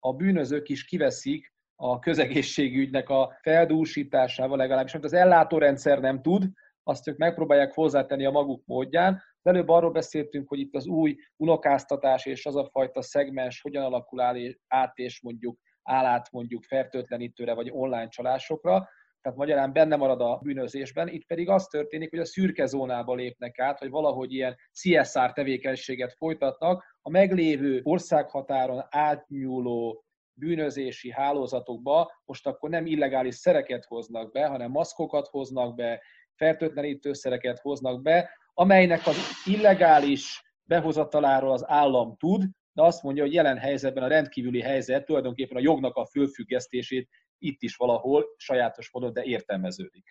a bűnözők is kiveszik a közegészségügynek a feldúsításával legalábbis, amit az ellátórendszer nem tud, azt ők megpróbálják hozzátenni a maguk módján. Az előbb arról beszéltünk, hogy itt az új unokáztatás és az a fajta szegmens hogyan alakul át, és mondjuk áll át mondjuk fertőtlenítőre vagy online csalásokra tehát magyarán benne marad a bűnözésben, itt pedig az történik, hogy a szürke zónába lépnek át, hogy valahogy ilyen CSR tevékenységet folytatnak, a meglévő országhatáron átnyúló bűnözési hálózatokba most akkor nem illegális szereket hoznak be, hanem maszkokat hoznak be, fertőtlenítőszereket hoznak be, amelynek az illegális behozataláról az állam tud, de azt mondja, hogy jelen helyzetben a rendkívüli helyzet tulajdonképpen a jognak a fölfüggesztését itt is valahol sajátos módon, de értelmeződik.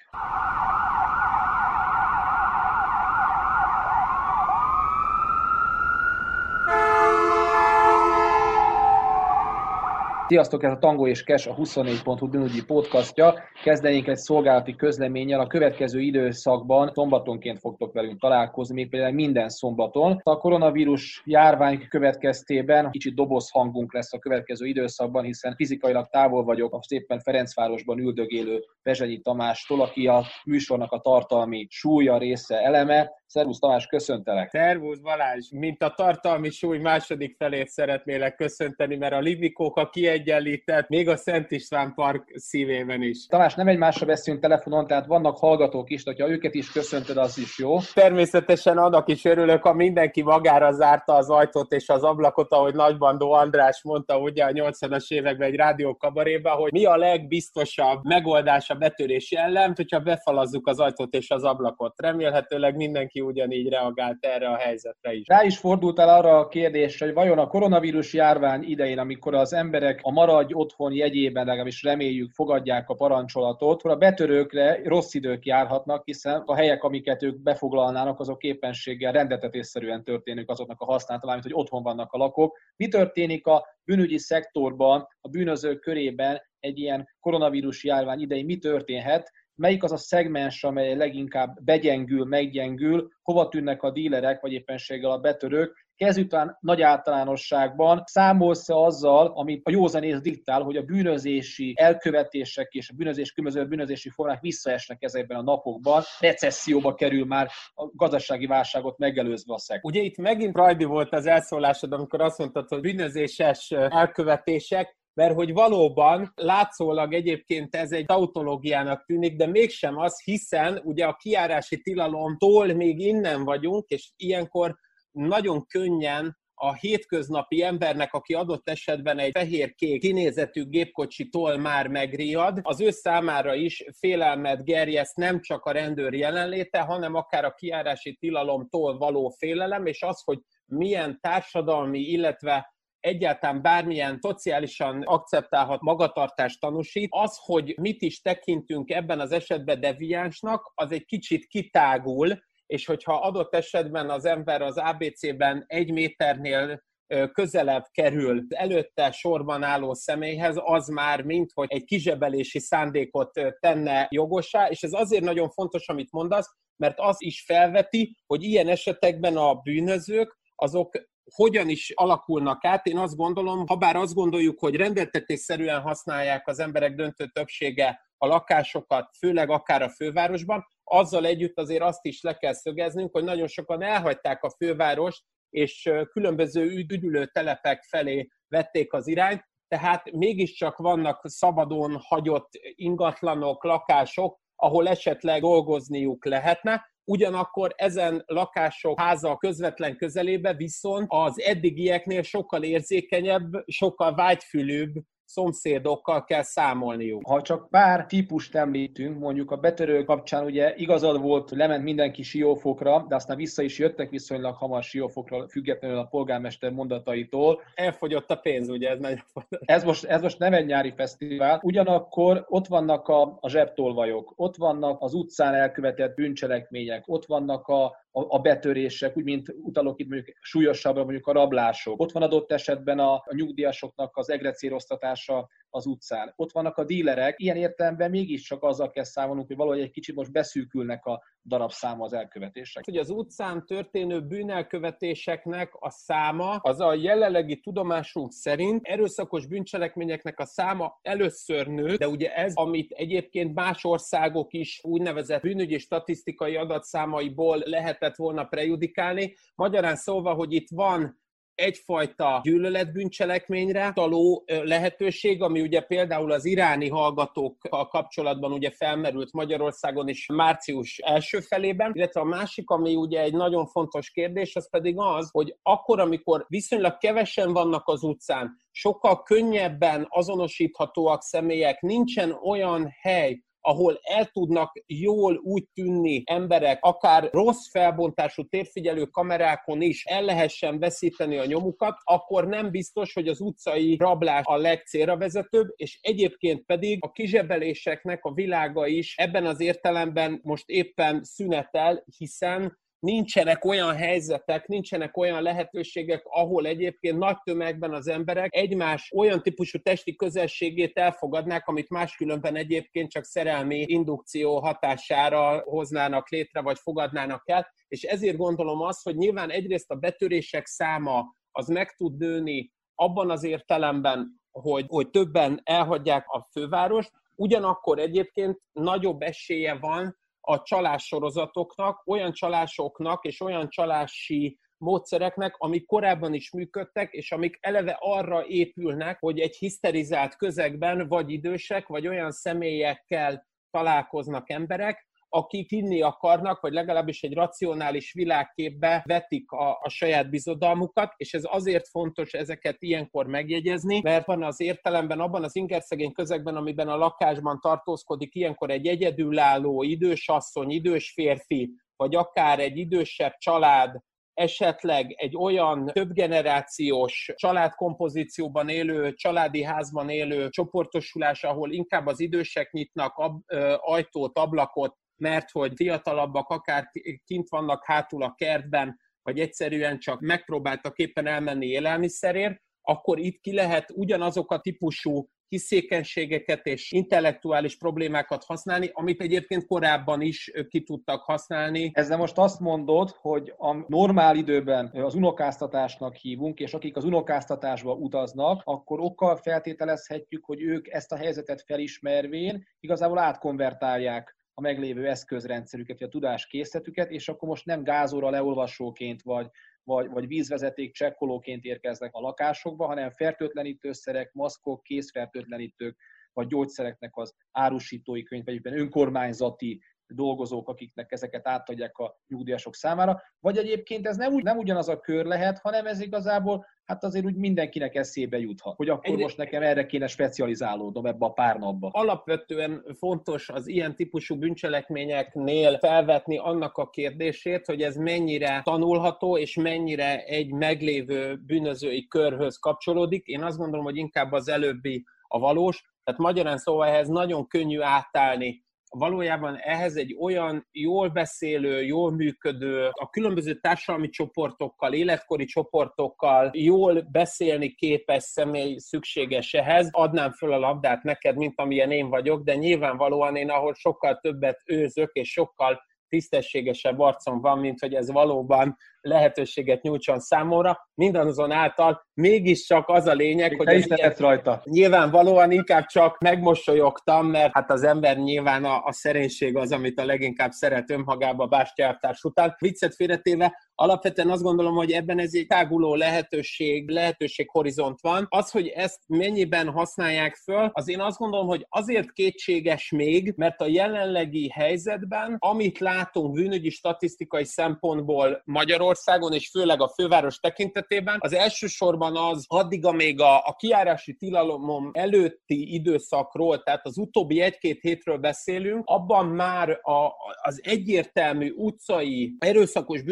Sziasztok, ez a Tango és Kes, a 24.hu bűnügyi podcastja. Kezdenénk egy szolgálati közleménnyel. A következő időszakban szombatonként fogtok velünk találkozni, még például minden szombaton. A koronavírus járvány következtében kicsit doboz hangunk lesz a következő időszakban, hiszen fizikailag távol vagyok a szépen Ferencvárosban üldögélő Bezsenyi Tamástól, aki a műsornak a tartalmi súlya része eleme. Szervusz Tamás, köszöntelek! Szervusz Balázs! Mint a tartalmi súly második felét szeretnélek köszönteni, mert a Livikók a kiegyenlített, még a Szent István Park szívében is. Tamás, nem egymásra beszélünk telefonon, tehát vannak hallgatók is, hogyha őket is köszöntöd, az is jó. Természetesen annak is örülök, ha mindenki magára zárta az ajtót és az ablakot, ahogy Nagybandó András mondta ugye a 80-as években egy rádió kabaréban, hogy mi a legbiztosabb megoldás a betörési ellen, hogyha befalazzuk az ajtót és az ablakot. Remélhetőleg mindenki mindenki ugyanígy reagált erre a helyzetre is. Rá is fordultál arra a kérdésre, hogy vajon a koronavírus járvány idején, amikor az emberek a maradj otthon jegyében, legalábbis reméljük, fogadják a parancsolatot, akkor a betörőkre rossz idők járhatnak, hiszen a helyek, amiket ők befoglalnának, azok képességgel rendetetésszerűen történik azoknak a használata, mármint hogy otthon vannak a lakók. Mi történik a bűnügyi szektorban, a bűnözők körében egy ilyen koronavírus járvány idején mi történhet, melyik az a szegmens, amely leginkább begyengül, meggyengül, hova tűnnek a dílerek, vagy éppenséggel a betörők, Kezután nagy általánosságban. Számolsz azzal, amit a józanész diktál, hogy a bűnözési elkövetések és a bűnözés különböző bűnözési formák visszaesnek ezekben a napokban, recesszióba kerül már a gazdasági válságot megelőzve a szek. Ugye itt megint rajdi volt az elszólásod, amikor azt mondtad, hogy bűnözéses elkövetések, mert hogy valóban látszólag egyébként ez egy tautológiának tűnik, de mégsem az, hiszen ugye a kiárási tilalomtól még innen vagyunk, és ilyenkor nagyon könnyen a hétköznapi embernek, aki adott esetben egy fehér-kék kinézetű gépkocsitól már megriad, az ő számára is félelmet gerjeszt nem csak a rendőr jelenléte, hanem akár a kiárási tilalomtól való félelem, és az, hogy milyen társadalmi, illetve egyáltalán bármilyen szociálisan akceptálhat magatartást tanúsít, az, hogy mit is tekintünk ebben az esetben deviánsnak, az egy kicsit kitágul, és hogyha adott esetben az ember az ABC-ben egy méternél közelebb kerül előtte sorban álló személyhez, az már mint, hogy egy kizsebelési szándékot tenne jogosá, és ez azért nagyon fontos, amit mondasz, mert az is felveti, hogy ilyen esetekben a bűnözők azok hogyan is alakulnak át. Én azt gondolom, ha bár azt gondoljuk, hogy rendeltetésszerűen használják az emberek döntő többsége a lakásokat, főleg akár a fővárosban, azzal együtt azért azt is le kell szögeznünk, hogy nagyon sokan elhagyták a fővárost, és különböző üdülő telepek felé vették az irányt, tehát mégiscsak vannak szabadon hagyott ingatlanok, lakások, ahol esetleg dolgozniuk lehetne, ugyanakkor ezen lakások háza közvetlen közelébe viszont az eddigieknél sokkal érzékenyebb, sokkal vágyfülőbb szomszédokkal kell számolniuk. Ha csak pár típust említünk, mondjuk a betörő kapcsán ugye igazad volt, lement mindenki siófokra, de aztán vissza is jöttek viszonylag hamar siófokra, függetlenül a polgármester mondataitól. Elfogyott a pénz, ugye ez nagyon. Ez most, ez most nem egy nyári fesztivál, ugyanakkor ott vannak a, a zsebtolvajok, ott vannak az utcán elkövetett bűncselekmények, ott vannak a, a, betörések, úgy, mint utalok itt mondjuk súlyosabbra, mondjuk a rablások. Ott van adott esetben a, a nyugdíjasoknak az egrecérosztatása, elfolytása az utcán. Ott vannak a dílerek, ilyen értelemben mégiscsak azzal kell számolnunk, hogy valahogy egy kicsit most beszűkülnek a darabszáma az elkövetések. Hogy az utcán történő bűnelkövetéseknek a száma, az a jelenlegi tudomásunk szerint erőszakos bűncselekményeknek a száma először nő, de ugye ez, amit egyébként más országok is úgynevezett bűnügyi statisztikai adatszámaiból lehetett volna prejudikálni. Magyarán szóval, hogy itt van egyfajta gyűlöletbűncselekményre taló lehetőség, ami ugye például az iráni hallgatókkal kapcsolatban ugye felmerült Magyarországon is március első felében, illetve a másik, ami ugye egy nagyon fontos kérdés, az pedig az, hogy akkor, amikor viszonylag kevesen vannak az utcán, sokkal könnyebben azonosíthatóak személyek, nincsen olyan hely, ahol el tudnak jól úgy tűnni emberek, akár rossz felbontású térfigyelő kamerákon is el lehessen veszíteni a nyomukat, akkor nem biztos, hogy az utcai rablás a legcélra vezetőbb, és egyébként pedig a kizsebeléseknek a világa is ebben az értelemben most éppen szünetel, hiszen nincsenek olyan helyzetek, nincsenek olyan lehetőségek, ahol egyébként nagy tömegben az emberek egymás olyan típusú testi közelségét elfogadnák, amit máskülönben egyébként csak szerelmi indukció hatására hoznának létre, vagy fogadnának el. És ezért gondolom azt, hogy nyilván egyrészt a betörések száma az meg tud nőni abban az értelemben, hogy, hogy többen elhagyják a fővárost, ugyanakkor egyébként nagyobb esélye van a csalássorozatoknak, olyan csalásoknak és olyan csalási módszereknek, amik korábban is működtek, és amik eleve arra épülnek, hogy egy hiszterizált közegben vagy idősek, vagy olyan személyekkel találkoznak emberek, akik hinni akarnak, vagy legalábbis egy racionális világképbe vetik a, a saját bizodalmukat, és ez azért fontos ezeket ilyenkor megjegyezni, mert van az értelemben, abban az ingerszegény közegben, amiben a lakásban tartózkodik, ilyenkor egy egyedülálló idős asszony, idős férfi, vagy akár egy idősebb család, esetleg egy olyan többgenerációs családkompozícióban élő, családi házban élő csoportosulás, ahol inkább az idősek nyitnak ab, ö, ajtót, ablakot, mert hogy fiatalabbak akár kint vannak hátul a kertben, vagy egyszerűen csak megpróbáltak éppen elmenni élelmiszerért, akkor itt ki lehet ugyanazok a típusú hiszékenységeket és intellektuális problémákat használni, amit egyébként korábban is ki tudtak használni. Ezzel most azt mondod, hogy a normál időben az unokáztatásnak hívunk, és akik az unokáztatásba utaznak, akkor okkal feltételezhetjük, hogy ők ezt a helyzetet felismervén igazából átkonvertálják a meglévő eszközrendszerüket, a tudáskészletüket, és akkor most nem gázóra leolvasóként, vagy, vagy, vagy vízvezeték csekkolóként érkeznek a lakásokba, hanem fertőtlenítőszerek, maszkok, készfertőtlenítők, vagy gyógyszereknek az árusítói könyv, vagy önkormányzati dolgozók, akiknek ezeket átadják a nyugdíjasok számára, vagy egyébként ez nem, úgy, nem ugyanaz a kör lehet, hanem ez igazából hát azért úgy mindenkinek eszébe juthat, hogy akkor Egy... most nekem erre kéne specializálódnom ebbe a pár napba. Alapvetően fontos az ilyen típusú bűncselekményeknél felvetni annak a kérdését, hogy ez mennyire tanulható, és mennyire egy meglévő bűnözői körhöz kapcsolódik. Én azt gondolom, hogy inkább az előbbi a valós, tehát magyarán szóval ehhez nagyon könnyű átállni valójában ehhez egy olyan jól beszélő, jól működő, a különböző társadalmi csoportokkal, életkori csoportokkal jól beszélni képes személy szükséges ehhez. Adnám föl a labdát neked, mint amilyen én vagyok, de nyilvánvalóan én, ahol sokkal többet őzök, és sokkal tisztességesebb arcom van, mint hogy ez valóban lehetőséget nyújtson számomra. Mindazonáltal mégiscsak az a lényeg, hogy... Te ilyen, rajta. Nyilvánvalóan inkább csak megmosolyogtam, mert hát az ember nyilván a, a szerénység az, amit a leginkább szeret önmagába bástyártás után. Viccet félretéve, alapvetően azt gondolom, hogy ebben ez egy táguló lehetőség, lehetőség horizont van. Az, hogy ezt mennyiben használják föl, az én azt gondolom, hogy azért kétséges még, mert a jelenlegi helyzetben, amit látunk bűnügyi statisztikai szempontból Magyarországon, és főleg a főváros tekintetében, az elsősorban az addig, amíg a, a kiárási tilalomom előtti időszakról, tehát az utóbbi egy-két hétről beszélünk, abban már a, az egyértelmű utcai erőszakos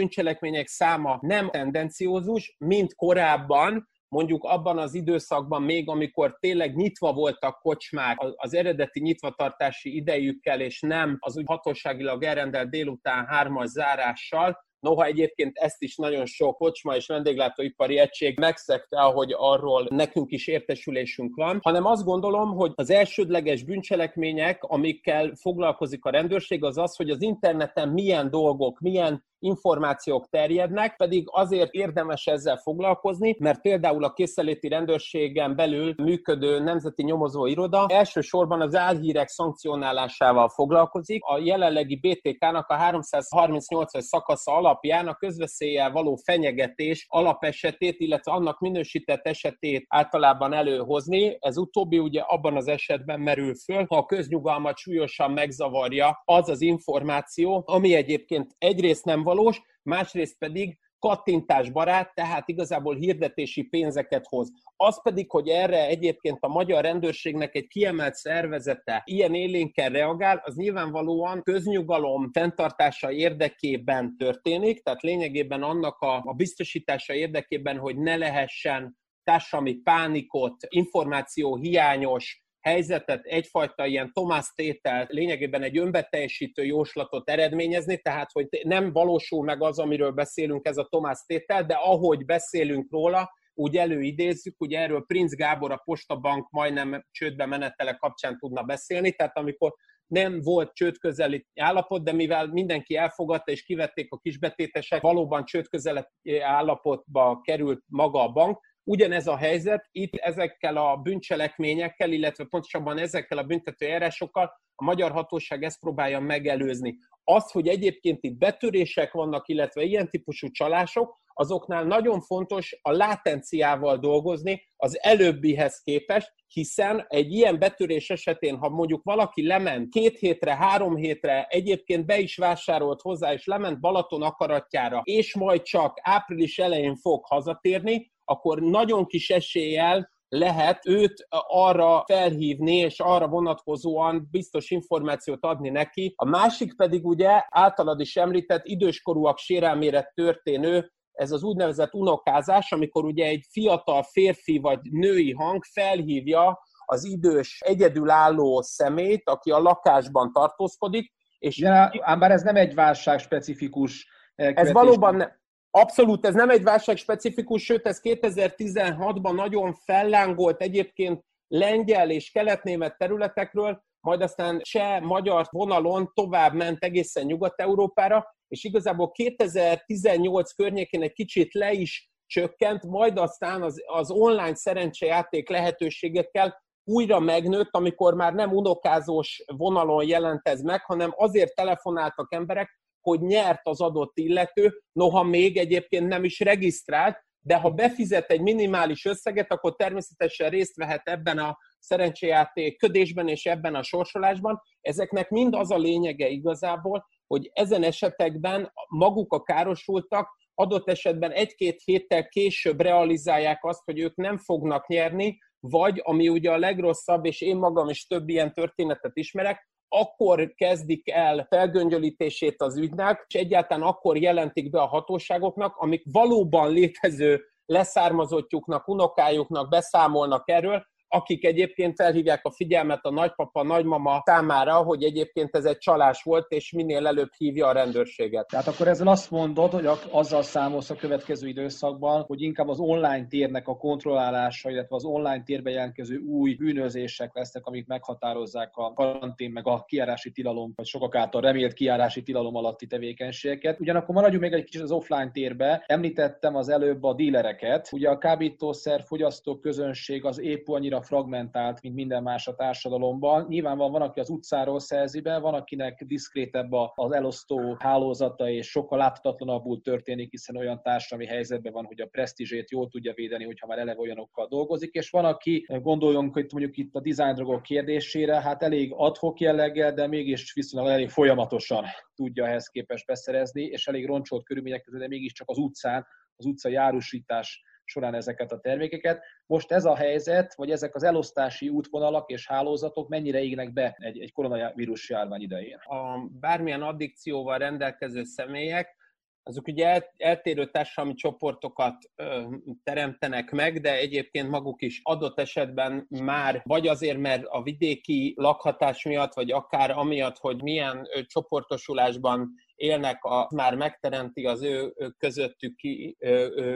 bűncselekmények száma nem tendenciózus, mint korábban, mondjuk abban az időszakban még, amikor tényleg nyitva voltak kocsmák az eredeti nyitvatartási idejükkel, és nem az úgy hatóságilag elrendelt délután hármas zárással, Noha egyébként ezt is nagyon sok kocsma és vendéglátóipari egység megszegte, ahogy arról nekünk is értesülésünk van, hanem azt gondolom, hogy az elsődleges bűncselekmények, amikkel foglalkozik a rendőrség, az az, hogy az interneten milyen dolgok, milyen információk terjednek, pedig azért érdemes ezzel foglalkozni, mert például a készeléti rendőrségen belül működő Nemzeti Nyomozó Iroda elsősorban az álhírek szankcionálásával foglalkozik. A jelenlegi BTK-nak a 338-as szakasza alapján a közveszéllyel való fenyegetés alapesetét, illetve annak minősített esetét általában előhozni. Ez utóbbi ugye abban az esetben merül föl, ha a köznyugalmat súlyosan megzavarja az az információ, ami egyébként egyrészt nem valós, másrészt pedig kattintásbarát, tehát igazából hirdetési pénzeket hoz. Az pedig, hogy erre egyébként a magyar rendőrségnek egy kiemelt szervezete ilyen élénken reagál, az nyilvánvalóan köznyugalom fenntartása érdekében történik, tehát lényegében annak a, a biztosítása érdekében, hogy ne lehessen társadalmi pánikot, információ hiányos helyzetet, egyfajta ilyen Tomás tétel, lényegében egy önbeteljesítő jóslatot eredményezni, tehát hogy nem valósul meg az, amiről beszélünk, ez a Tomás tétel, de ahogy beszélünk róla, úgy előidézzük, ugye erről Prince Gábor a Postabank majdnem csődbe menetele kapcsán tudna beszélni, tehát amikor nem volt csődközeli állapot, de mivel mindenki elfogadta és kivették a kisbetétesek, valóban csődközeli állapotba került maga a bank, Ugyanez a helyzet itt ezekkel a bűncselekményekkel, illetve pontosabban ezekkel a büntető járásokkal a magyar hatóság ezt próbálja megelőzni. Az, hogy egyébként itt betörések vannak, illetve ilyen típusú csalások, azoknál nagyon fontos a látenciával dolgozni az előbbihez képest, hiszen egy ilyen betörés esetén, ha mondjuk valaki lement két hétre, három hétre, egyébként be is vásárolt hozzá, és lement Balaton akaratjára, és majd csak április elején fog hazatérni, akkor nagyon kis eséllyel lehet őt arra felhívni, és arra vonatkozóan biztos információt adni neki. A másik pedig ugye általad is említett időskorúak sérelmére történő ez az úgynevezett unokázás, amikor ugye egy fiatal férfi vagy női hang felhívja az idős, egyedülálló szemét, aki a lakásban tartózkodik. És ja, ám bár ez nem egy válság specifikus Ez valóban, Abszolút, ez nem egy válság specifikus, sőt, ez 2016-ban nagyon fellángolt egyébként lengyel és keletnémet területekről, majd aztán se magyar vonalon tovább ment egészen Nyugat-Európára, és igazából 2018 környékén egy kicsit le is csökkent, majd aztán az, az online szerencsejáték lehetőségekkel újra megnőtt, amikor már nem unokázós vonalon jelent ez meg, hanem azért telefonáltak emberek, hogy nyert az adott illető, noha még egyébként nem is regisztrált, de ha befizet egy minimális összeget, akkor természetesen részt vehet ebben a szerencséjáték ködésben és ebben a sorsolásban. Ezeknek mind az a lényege igazából, hogy ezen esetekben maguk a károsultak adott esetben egy-két héttel később realizálják azt, hogy ők nem fognak nyerni, vagy ami ugye a legrosszabb, és én magam is több ilyen történetet ismerek, akkor kezdik el felgöngyölítését az ügynek, és egyáltalán akkor jelentik be a hatóságoknak, amik valóban létező leszármazottjuknak, unokájuknak beszámolnak erről, akik egyébként felhívják a figyelmet a nagypapa, nagymama számára, hogy egyébként ez egy csalás volt, és minél előbb hívja a rendőrséget. Tehát akkor ezzel azt mondod, hogy azzal számolsz a következő időszakban, hogy inkább az online térnek a kontrollálása, illetve az online térbe jelentkező új bűnözések lesznek, amik meghatározzák a karantén, meg a kiárási tilalom, vagy sokak által remélt kiárási tilalom alatti tevékenységeket. Ugyanakkor maradjunk még egy kicsit az offline térbe. Említettem az előbb a dílereket. Ugye a kábítószer fogyasztó közönség az épp annyira fragmentált, mint minden más a társadalomban. Nyilván van, van, aki az utcáról szerzi be, van, akinek diszkrétebb az elosztó hálózata, és sokkal láthatatlanabbul történik, hiszen olyan társadalmi helyzetben van, hogy a presztízsét jól tudja védeni, hogyha már eleve olyanokkal dolgozik, és van, aki gondoljunk, hogy mondjuk itt a design kérdésére, hát elég adhok jelleggel, de mégis viszonylag elég folyamatosan tudja ehhez képest beszerezni, és elég roncsolt körülmények között, de mégiscsak az utcán, az utca járusítás során ezeket a termékeket. Most ez a helyzet, vagy ezek az elosztási útvonalak és hálózatok mennyire égnek be egy, egy koronavírus járvány idején? A bármilyen addikcióval rendelkező személyek azok ugye eltérő társadalmi csoportokat ö, teremtenek meg, de egyébként maguk is adott esetben már, vagy azért, mert a vidéki lakhatás miatt, vagy akár amiatt, hogy milyen ö, csoportosulásban élnek, a, már megteremti az ő közöttük ki,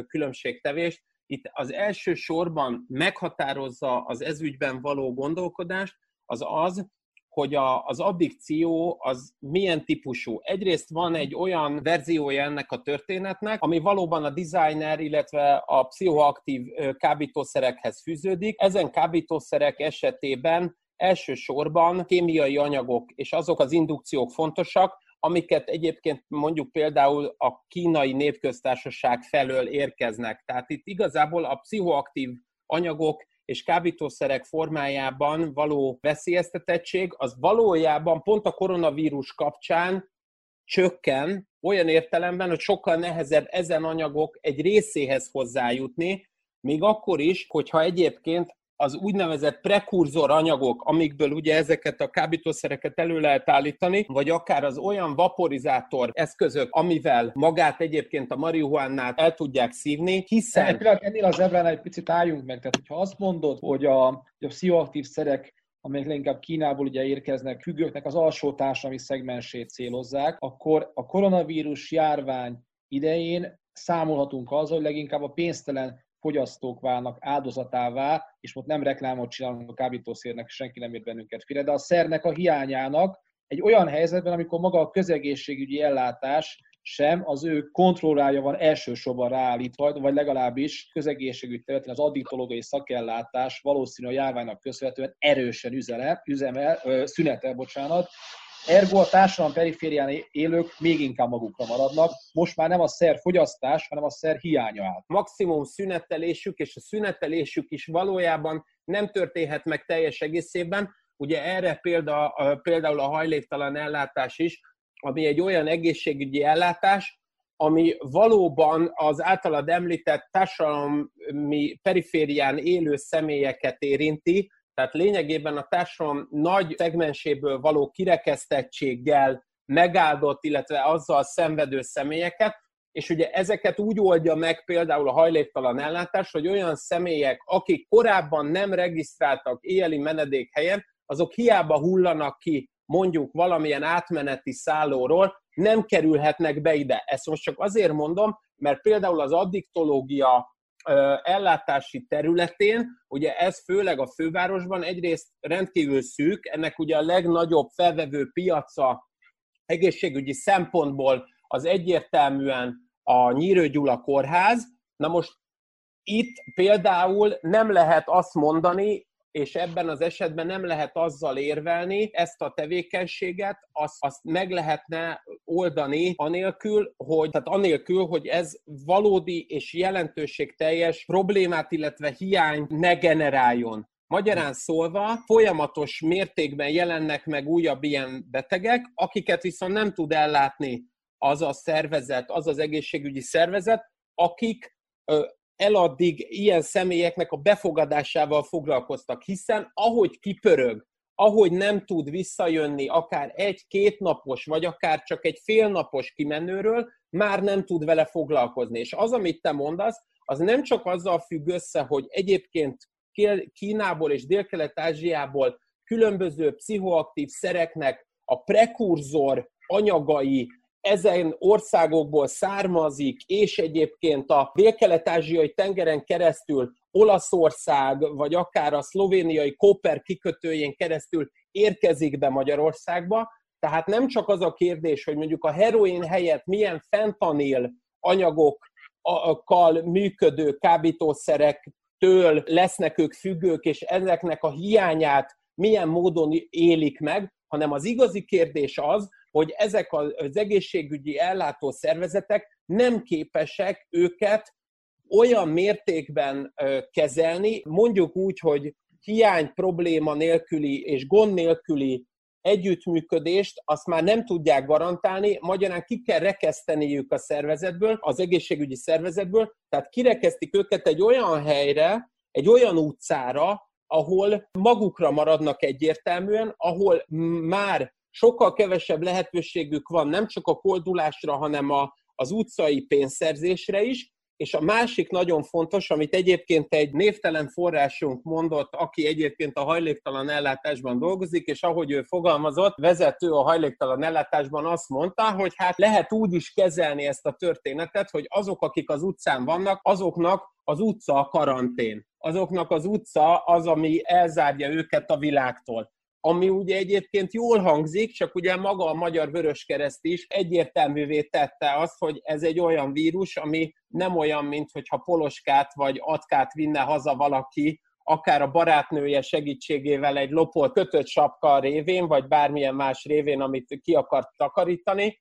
különbségtevést. Itt az első sorban meghatározza az ezügyben való gondolkodást, az az, hogy a, az addikció az milyen típusú. Egyrészt van egy olyan verziója ennek a történetnek, ami valóban a designer, illetve a pszichoaktív kábítószerekhez fűződik. Ezen kábítószerek esetében elsősorban kémiai anyagok és azok az indukciók fontosak, amiket egyébként mondjuk például a kínai népköztársaság felől érkeznek. Tehát itt igazából a pszichoaktív anyagok és kábítószerek formájában való veszélyeztetettség, az valójában pont a koronavírus kapcsán csökken, olyan értelemben, hogy sokkal nehezebb ezen anyagok egy részéhez hozzájutni, még akkor is, hogyha egyébként az úgynevezett prekurzor anyagok, amikből ugye ezeket a kábítószereket elő lehet állítani, vagy akár az olyan vaporizátor eszközök, amivel magát egyébként a marihuánát el tudják szívni, hiszen... Egy pillanat, ennél az ebrán egy picit álljunk meg, tehát hogyha azt mondod, hogy a, a pszichoaktív szerek amelyek leginkább Kínából ugye érkeznek, függőknek az alsó társadalmi szegmensét célozzák, akkor a koronavírus járvány idején számolhatunk azzal, hogy leginkább a pénztelen fogyasztók válnak áldozatává, és most nem reklámot csinálunk a kábítószérnek, senki nem ért bennünket félre, de a szernek a hiányának egy olyan helyzetben, amikor maga a közegészségügyi ellátás sem az ő kontrollrája van elsősorban ráállítva, vagy legalábbis közegészségügyi területen az addiktológiai szakellátás valószínű a járványnak köszönhetően erősen üzele, üzemel, szünetel, bocsánat, Ergo a társadalom periférián élők még inkább magukra maradnak. Most már nem a szer fogyasztás, hanem a szer hiánya áll. Maximum szünetelésük, és a szünetelésük is valójában nem történhet meg teljes egészében. Ugye erre példa, például a hajléktalan ellátás is, ami egy olyan egészségügyi ellátás, ami valóban az általad említett társadalmi periférián élő személyeket érinti, tehát lényegében a társadalom nagy szegmenséből való kirekesztettséggel megáldott, illetve azzal szenvedő személyeket, és ugye ezeket úgy oldja meg például a hajléktalan ellátás, hogy olyan személyek, akik korábban nem regisztráltak éjjeli menedékhelyen, azok hiába hullanak ki mondjuk valamilyen átmeneti szállóról, nem kerülhetnek be ide. Ezt most csak azért mondom, mert például az addiktológia ellátási területén, ugye ez főleg a fővárosban egyrészt rendkívül szűk, ennek ugye a legnagyobb felvevő piaca egészségügyi szempontból az egyértelműen a Nyírő Gyula kórház. Na most itt például nem lehet azt mondani, és ebben az esetben nem lehet azzal érvelni, ezt a tevékenységet, azt, azt meg lehetne oldani anélkül, hogy, tehát anélkül, hogy ez valódi és jelentőségteljes problémát, illetve hiányt ne generáljon. Magyarán szólva, folyamatos mértékben jelennek meg újabb ilyen betegek, akiket viszont nem tud ellátni az a szervezet, az az egészségügyi szervezet, akik eladdig ilyen személyeknek a befogadásával foglalkoztak, hiszen ahogy kipörög, ahogy nem tud visszajönni akár egy-két napos, vagy akár csak egy félnapos kimenőről, már nem tud vele foglalkozni. És az, amit te mondasz, az nem csak azzal függ össze, hogy egyébként Kínából és Dél-Kelet-Ázsiából különböző pszichoaktív szereknek a prekurzor anyagai ezen országokból származik, és egyébként a dél-kelet-ázsiai tengeren keresztül Olaszország, vagy akár a szlovéniai Koper kikötőjén keresztül érkezik be Magyarországba. Tehát nem csak az a kérdés, hogy mondjuk a heroin helyett milyen fentanil anyagokkal működő kábítószerektől lesznek ők függők, és ezeknek a hiányát milyen módon élik meg, hanem az igazi kérdés az, hogy ezek az egészségügyi ellátó szervezetek nem képesek őket olyan mértékben kezelni, mondjuk úgy, hogy hiány probléma nélküli és gond nélküli együttműködést, azt már nem tudják garantálni, magyarán ki kell rekeszteniük a szervezetből, az egészségügyi szervezetből, tehát kirekesztik őket egy olyan helyre, egy olyan utcára, ahol magukra maradnak egyértelműen, ahol már sokkal kevesebb lehetőségük van nem csak a koldulásra, hanem a, az utcai pénzszerzésre is, és a másik nagyon fontos, amit egyébként egy névtelen forrásunk mondott, aki egyébként a hajléktalan ellátásban dolgozik, és ahogy ő fogalmazott, vezető a hajléktalan ellátásban azt mondta, hogy hát lehet úgy is kezelni ezt a történetet, hogy azok, akik az utcán vannak, azoknak az utca a karantén. Azoknak az utca az, ami elzárja őket a világtól ami ugye egyébként jól hangzik, csak ugye maga a Magyar Vöröskereszt is egyértelművé tette azt, hogy ez egy olyan vírus, ami nem olyan, mint hogyha poloskát vagy atkát vinne haza valaki, akár a barátnője segítségével egy lopott kötött sapka révén, vagy bármilyen más révén, amit ki akart takarítani,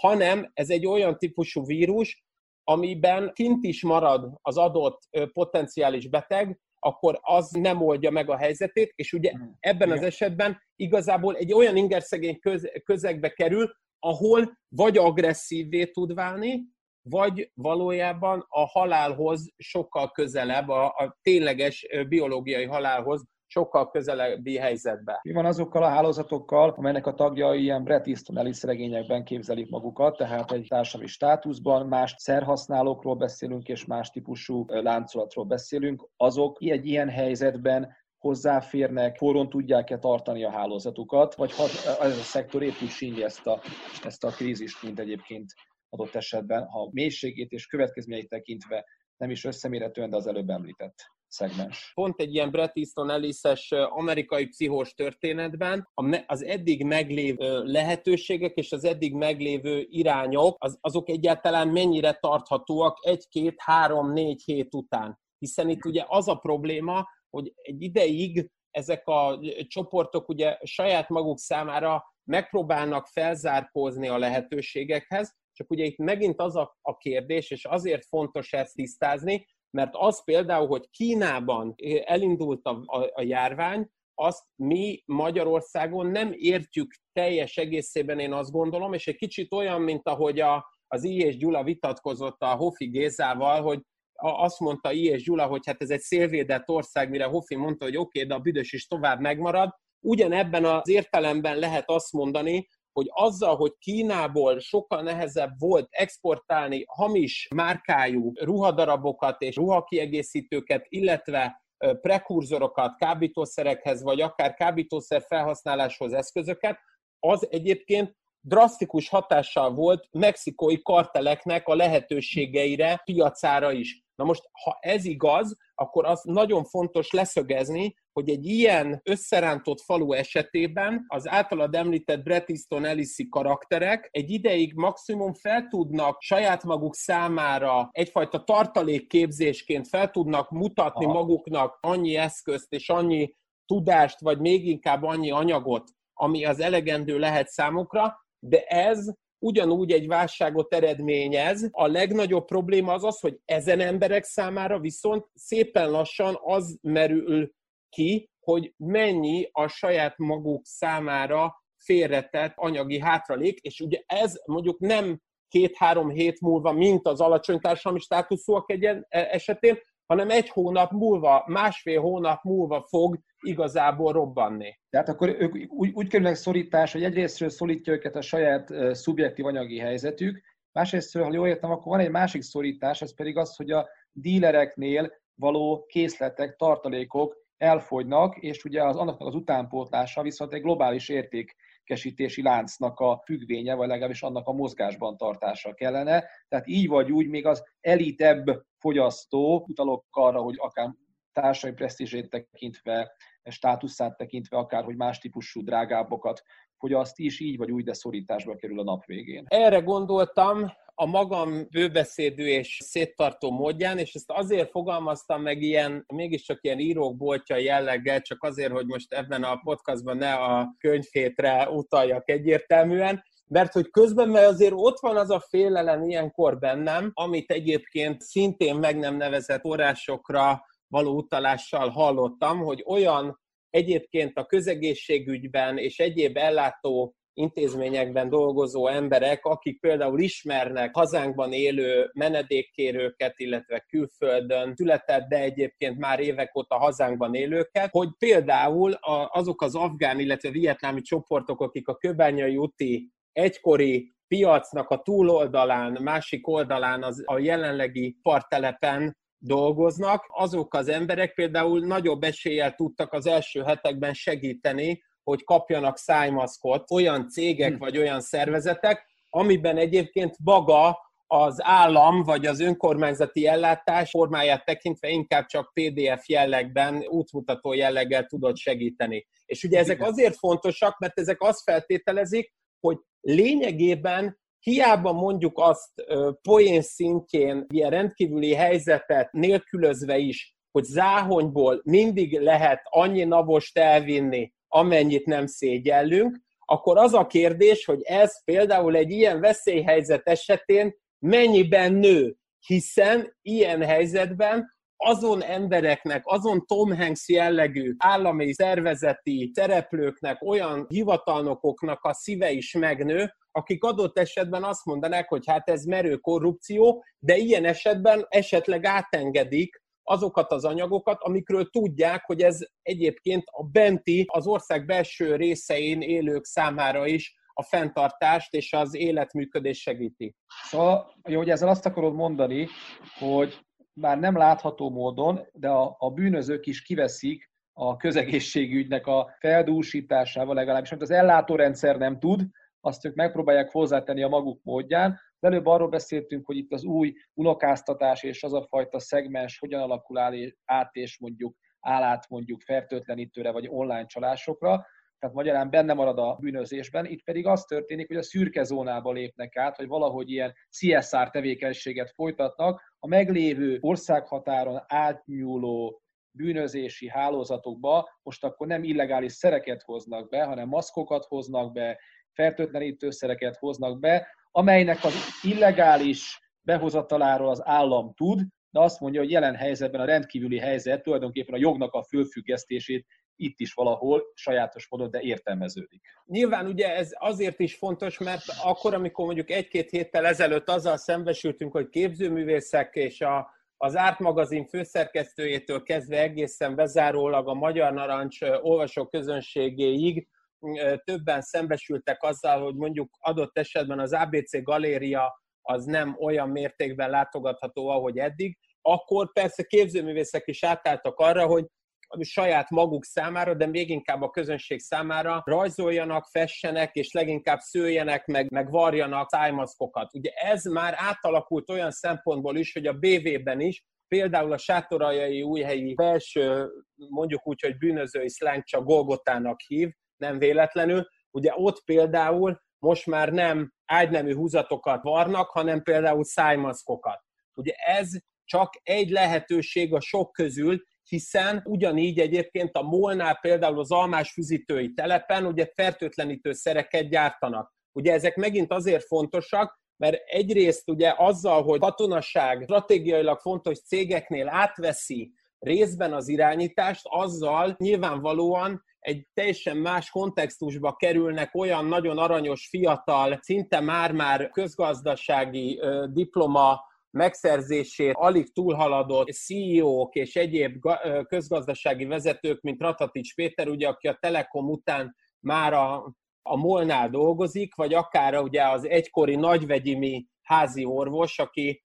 hanem ez egy olyan típusú vírus, amiben kint is marad az adott potenciális beteg, akkor az nem oldja meg a helyzetét, és ugye hmm. ebben az esetben igazából egy olyan ingerszegény közegbe kerül, ahol vagy agresszívvé tud válni, vagy valójában a halálhoz sokkal közelebb, a, a tényleges biológiai halálhoz sokkal közelebbi helyzetbe. Mi van azokkal a hálózatokkal, amelynek a tagjai ilyen Bret Easton Ellis regényekben képzelik magukat, tehát egy társadalmi státuszban, más szerhasználókról beszélünk, és más típusú láncolatról beszélünk, azok egy ilyen helyzetben hozzáférnek, forron tudják-e tartani a hálózatukat, vagy ha ez a szektor épp úgy sínli ezt a, ezt a krízist, mint egyébként adott esetben, ha mélységét és következményeit tekintve nem is összemérhetően, de az előbb említett szegmens. Pont egy ilyen Bret Easton Ellis-es amerikai pszichós történetben az eddig meglévő lehetőségek és az eddig meglévő irányok, az, azok egyáltalán mennyire tarthatóak egy-két, három, négy hét után. Hiszen itt ugye az a probléma, hogy egy ideig ezek a csoportok ugye saját maguk számára megpróbálnak felzárkózni a lehetőségekhez, csak ugye itt megint az a, a kérdés, és azért fontos ezt tisztázni, mert az például, hogy Kínában elindult a, a, a járvány, azt mi Magyarországon nem értjük teljes egészében, én azt gondolom, és egy kicsit olyan, mint ahogy a, az I. és Gyula vitatkozott a Hofi Gézával, hogy azt mondta I. és Gyula, hogy hát ez egy szélvédett ország, mire Hofi mondta, hogy oké, okay, de a büdös is tovább megmarad. Ugyanebben az értelemben lehet azt mondani, hogy azzal, hogy Kínából sokkal nehezebb volt exportálni hamis márkájú ruhadarabokat és ruhakiegészítőket, illetve prekurzorokat kábítószerekhez, vagy akár kábítószer felhasználáshoz eszközöket, az egyébként drasztikus hatással volt mexikói karteleknek a lehetőségeire, piacára is. Na most, ha ez igaz, akkor az nagyon fontos leszögezni, hogy egy ilyen összerántott falu esetében az általad említett Bret Easton karakterek egy ideig maximum fel tudnak saját maguk számára egyfajta tartalékképzésként fel tudnak mutatni Aha. maguknak annyi eszközt és annyi tudást, vagy még inkább annyi anyagot, ami az elegendő lehet számukra, de ez ugyanúgy egy válságot eredményez. A legnagyobb probléma az az, hogy ezen emberek számára viszont szépen lassan az merül ki, hogy mennyi a saját maguk számára félretett anyagi hátralék, és ugye ez mondjuk nem két-három hét múlva, mint az alacsony társadalmi státuszúak egy e, esetén, hanem egy hónap múlva, másfél hónap múlva fog igazából robbanni. Tehát akkor ők úgy, úgy kerülnek szorítás, hogy egyrésztről szorítja őket a saját szubjektív anyagi helyzetük, másrésztről, ha jól értem, akkor van egy másik szorítás, ez pedig az, hogy a dílereknél való készletek, tartalékok elfogynak, és ugye az annak az utánpótlása viszont egy globális értékesítési láncnak a függvénye, vagy legalábbis annak a mozgásban tartása kellene. Tehát így vagy úgy még az elitebb fogyasztó, utalok arra, hogy akár társadalmi presztízsét tekintve, státuszát tekintve, akár hogy más típusú drágábbokat fogyaszt is, így vagy úgy, de szorításba kerül a nap végén. Erre gondoltam, a magam bőbeszédű és széttartó módján, és ezt azért fogalmaztam meg ilyen, mégiscsak ilyen írókboltja jelleggel, csak azért, hogy most ebben a podcastban ne a könyvhétre utaljak egyértelműen, mert hogy közben, mert azért ott van az a félelem ilyenkor bennem, amit egyébként szintén meg nem nevezett forrásokra való utalással hallottam, hogy olyan egyébként a közegészségügyben és egyéb ellátó intézményekben dolgozó emberek, akik például ismernek hazánkban élő menedékkérőket, illetve külföldön született, de egyébként már évek óta hazánkban élőket, hogy például azok az afgán, illetve vietnámi csoportok, akik a köbányai úti egykori piacnak a túloldalán, másik oldalán az a jelenlegi partelepen dolgoznak, azok az emberek például nagyobb eséllyel tudtak az első hetekben segíteni, hogy kapjanak szájmaszkot olyan cégek hm. vagy olyan szervezetek, amiben egyébként maga az állam vagy az önkormányzati ellátás formáját tekintve inkább csak PDF jellegben, útmutató jelleggel tudod segíteni. És ugye ezek azért fontosak, mert ezek azt feltételezik, hogy lényegében hiába mondjuk azt poén szintjén, ilyen rendkívüli helyzetet nélkülözve is, hogy záhonyból mindig lehet annyi navost elvinni, amennyit nem szégyellünk, akkor az a kérdés, hogy ez például egy ilyen veszélyhelyzet esetén mennyiben nő, hiszen ilyen helyzetben azon embereknek, azon Tom Hanks jellegű állami szervezeti szereplőknek, olyan hivatalnokoknak a szíve is megnő, akik adott esetben azt mondanák, hogy hát ez merő korrupció, de ilyen esetben esetleg átengedik azokat az anyagokat, amikről tudják, hogy ez egyébként a benti, az ország belső részein élők számára is a fenntartást és az életműködés segíti. Szóval, jó, hogy ezzel azt akarod mondani, hogy bár nem látható módon, de a, a bűnözők is kiveszik a közegészségügynek a feldúsításával legalábbis, amit az ellátórendszer nem tud, azt ők megpróbálják hozzátenni a maguk módján. Az előbb arról beszéltünk, hogy itt az új unokáztatás és az a fajta szegmens hogyan alakul át, és mondjuk állát mondjuk fertőtlenítőre vagy online csalásokra. Tehát magyarán benne marad a bűnözésben, itt pedig az történik, hogy a szürke zónába lépnek át, hogy valahogy ilyen CSR tevékenységet folytatnak, a meglévő országhatáron átnyúló bűnözési hálózatokba. Most akkor nem illegális szereket hoznak be, hanem maszkokat hoznak be, fertőtlenítőszereket hoznak be, amelynek az illegális behozataláról az állam tud, de azt mondja, hogy jelen helyzetben a rendkívüli helyzet tulajdonképpen a jognak a fölfüggesztését itt is valahol sajátos módon, de értelmeződik. Nyilván ugye ez azért is fontos, mert akkor, amikor mondjuk egy-két héttel ezelőtt azzal szembesültünk, hogy képzőművészek és a, az Árt magazin főszerkesztőjétől kezdve egészen bezárólag a Magyar Narancs olvasó közönségéig többen szembesültek azzal, hogy mondjuk adott esetben az ABC galéria az nem olyan mértékben látogatható, ahogy eddig, akkor persze képzőművészek is átálltak arra, hogy saját maguk számára, de még inkább a közönség számára rajzoljanak, fessenek, és leginkább szőjenek, meg, meg varjanak szájmaszkokat. Ugye ez már átalakult olyan szempontból is, hogy a BV-ben is, például a sátorajai újhelyi belső, mondjuk úgy, hogy bűnözői szláng csak Golgotának hív, nem véletlenül, ugye ott például most már nem ágynemű húzatokat varnak, hanem például szájmaszkokat. Ugye ez csak egy lehetőség a sok közül, hiszen ugyanígy egyébként a molnál például az almás füzítői telepen ugye fertőtlenítő szereket gyártanak. Ugye ezek megint azért fontosak, mert egyrészt ugye azzal, hogy katonaság stratégiailag fontos cégeknél átveszi részben az irányítást, azzal nyilvánvalóan egy teljesen más kontextusba kerülnek olyan nagyon aranyos, fiatal, szinte már-már közgazdasági diploma megszerzését alig túlhaladott CEO-k és egyéb közgazdasági vezetők, mint Ratatics Péter, ugye, aki a Telekom után már a, a Molnál dolgozik, vagy akár ugye az egykori nagyvegyimi házi orvos, aki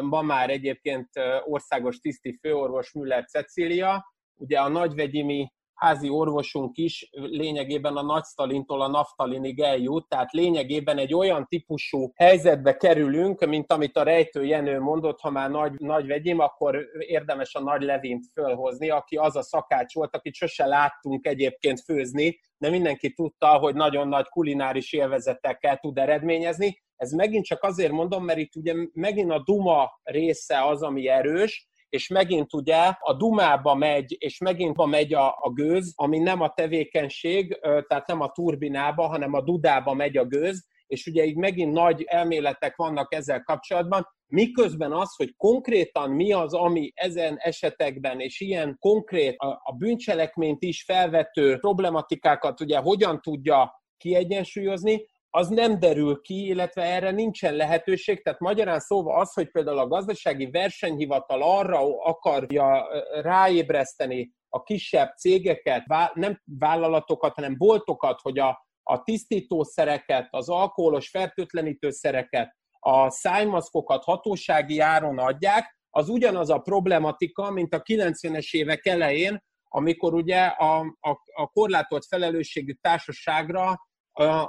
ma már egyébként országos tiszti főorvos Müller Cecília, ugye a nagyvegyimi házi orvosunk is lényegében a nagysztalintól a naftalinig eljut, tehát lényegében egy olyan típusú helyzetbe kerülünk, mint amit a rejtő Jenő mondott, ha már nagy, nagy vegyim, akkor érdemes a nagy Levint fölhozni, aki az a szakács volt, akit sose láttunk egyébként főzni, de mindenki tudta, hogy nagyon nagy kulináris élvezetekkel tud eredményezni. Ez megint csak azért mondom, mert itt ugye megint a Duma része az, ami erős, és megint ugye a dumába megy, és megint megy a, a gőz, ami nem a tevékenység, tehát nem a turbinába, hanem a dudába megy a gőz, és ugye így megint nagy elméletek vannak ezzel kapcsolatban, miközben az, hogy konkrétan mi az, ami ezen esetekben, és ilyen konkrét a, a bűncselekményt is felvető problematikákat ugye hogyan tudja kiegyensúlyozni, az nem derül ki, illetve erre nincsen lehetőség. Tehát magyarán szóval az, hogy például a gazdasági versenyhivatal arra akarja ráébreszteni a kisebb cégeket, nem vállalatokat, hanem boltokat, hogy a a tisztítószereket, az alkoholos fertőtlenítőszereket, a szájmaszkokat hatósági áron adják, az ugyanaz a problematika, mint a 90-es évek elején, amikor ugye a, a, a korlátolt felelősségű társaságra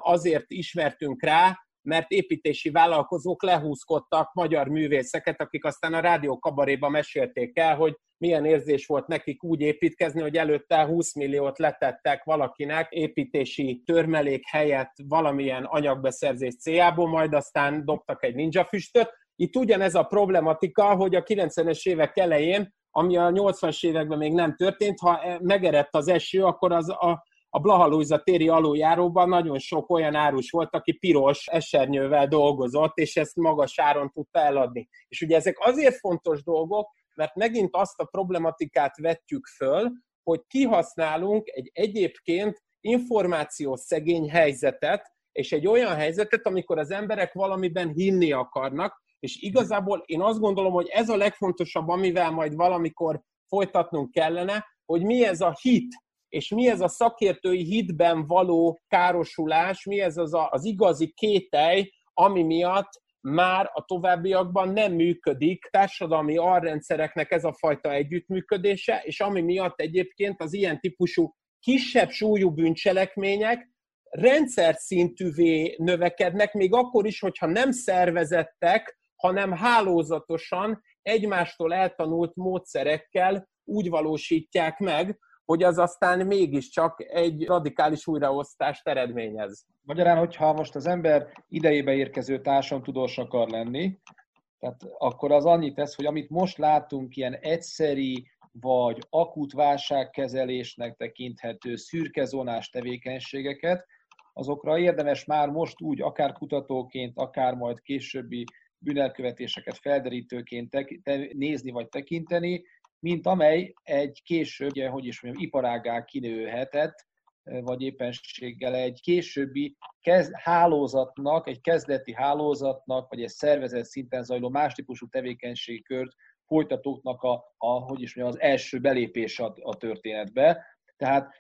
azért ismertünk rá, mert építési vállalkozók lehúzkodtak magyar művészeket, akik aztán a rádió kabaréba mesélték el, hogy milyen érzés volt nekik úgy építkezni, hogy előtte 20 milliót letettek valakinek építési törmelék helyett valamilyen anyagbeszerzés céljából, majd aztán dobtak egy ninja füstöt. Itt ugyanez a problematika, hogy a 90-es évek elején, ami a 80-as években még nem történt, ha megerett az eső, akkor az a a Blaha téri aluljáróban nagyon sok olyan árus volt, aki piros esernyővel dolgozott, és ezt magas áron tudta eladni. És ugye ezek azért fontos dolgok, mert megint azt a problematikát vetjük föl, hogy kihasználunk egy egyébként információ szegény helyzetet, és egy olyan helyzetet, amikor az emberek valamiben hinni akarnak, és igazából én azt gondolom, hogy ez a legfontosabb, amivel majd valamikor folytatnunk kellene, hogy mi ez a hit, és mi ez a szakértői hitben való károsulás, mi ez az, a, az igazi kételj, ami miatt már a továbbiakban nem működik? Társadalmi alrendszereknek ez a fajta együttműködése, és ami miatt egyébként az ilyen típusú kisebb súlyú bűncselekmények rendszer szintűvé növekednek, még akkor is, hogyha nem szervezettek, hanem hálózatosan egymástól eltanult módszerekkel úgy valósítják meg, hogy az aztán mégiscsak egy radikális újraosztást eredményez. Magyarán, hogyha most az ember idejébe érkező tudós akar lenni, tehát akkor az annyit tesz, hogy amit most látunk, ilyen egyszeri vagy akut válságkezelésnek tekinthető szürkezónás tevékenységeket, azokra érdemes már most úgy, akár kutatóként, akár majd későbbi bűnelkövetéseket felderítőként nézni vagy tekinteni, mint amely egy később, ugye, hogy is mondjam, iparágá kinőhetett, vagy éppenséggel egy későbbi kez, hálózatnak, egy kezdeti hálózatnak, vagy egy szervezet szinten zajló más típusú tevékenységkört folytatóknak a, a hogy is mondjam, az első belépés a, a történetbe. Tehát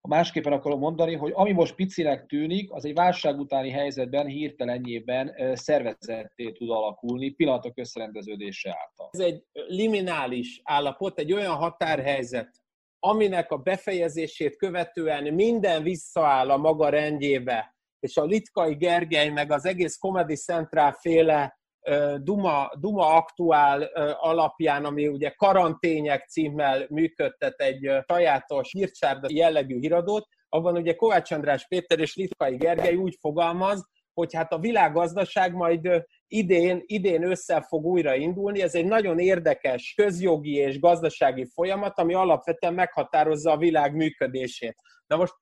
a másképpen akarom mondani, hogy ami most picinek tűnik, az egy válság utáni helyzetben hirtelenjében szervezetté tud alakulni pillanatok összerendeződése által. Ez egy liminális állapot, egy olyan határhelyzet, aminek a befejezését követően minden visszaáll a maga rendjébe, és a Litkai Gergely meg az egész Comedy Central féle Duma, Duma Aktuál alapján, ami ugye karantények címmel működtet egy sajátos hírcsárda jellegű híradót, abban ugye Kovács András Péter és Litkai Gergely úgy fogalmaz, hogy hát a világgazdaság majd idén, idén össze fog újra indulni. Ez egy nagyon érdekes közjogi és gazdasági folyamat, ami alapvetően meghatározza a világ működését. Na most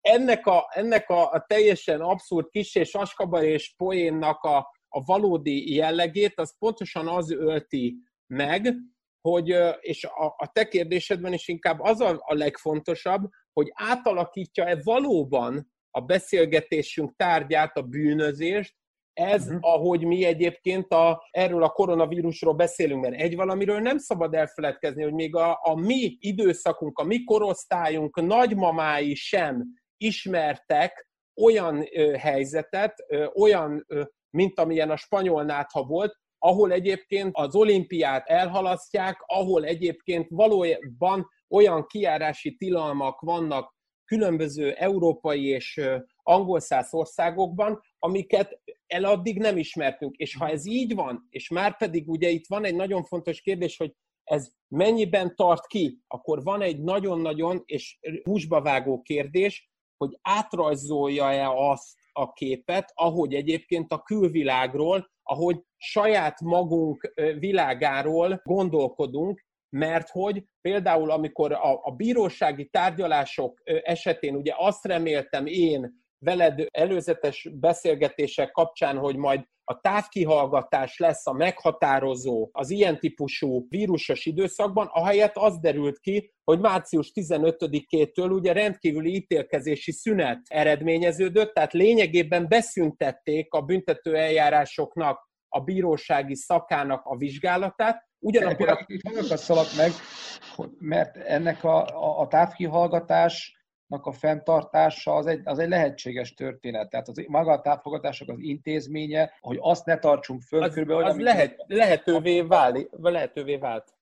ennek a, ennek a, a teljesen abszurd kis és askabar és poénnak a, a valódi jellegét, az pontosan az ölti meg, hogy, és a, a te kérdésedben is inkább az a, a legfontosabb, hogy átalakítja-e valóban a beszélgetésünk tárgyát, a bűnözést, ez, uh-huh. ahogy mi egyébként a, erről a koronavírusról beszélünk, mert egy valamiről nem szabad elfeledkezni, hogy még a, a mi időszakunk, a mi korosztályunk nagymamái sem ismertek olyan ö, helyzetet, ö, olyan ö, mint amilyen a spanyol nátha volt, ahol egyébként az olimpiát elhalasztják, ahol egyébként valójában olyan kiárási tilalmak vannak különböző európai és angol száz országokban, amiket eladdig nem ismertünk. És ha ez így van, és már pedig ugye itt van egy nagyon fontos kérdés, hogy ez mennyiben tart ki, akkor van egy nagyon-nagyon és húsba vágó kérdés, hogy átrajzolja-e azt a képet, ahogy egyébként a külvilágról, ahogy saját magunk világáról gondolkodunk, mert hogy például amikor a, a bírósági tárgyalások esetén ugye azt reméltem én veled előzetes beszélgetések kapcsán, hogy majd a távkihallgatás lesz a meghatározó az ilyen típusú vírusos időszakban, ahelyett az derült ki, hogy március 15-től ugye rendkívüli ítélkezési szünet eredményeződött, tehát lényegében beszüntették a büntető eljárásoknak a bírósági szakának a vizsgálatát. Ugyanakkor... A... Itt meg, mert ennek a, a, a távkihallgatás a fenntartása az egy, az egy lehetséges történet. Tehát az, maga a távfogatások az intézménye, hogy azt ne tartsunk föl, az, körülbelül, az lehet, lehetővé, váli, lehetővé vált.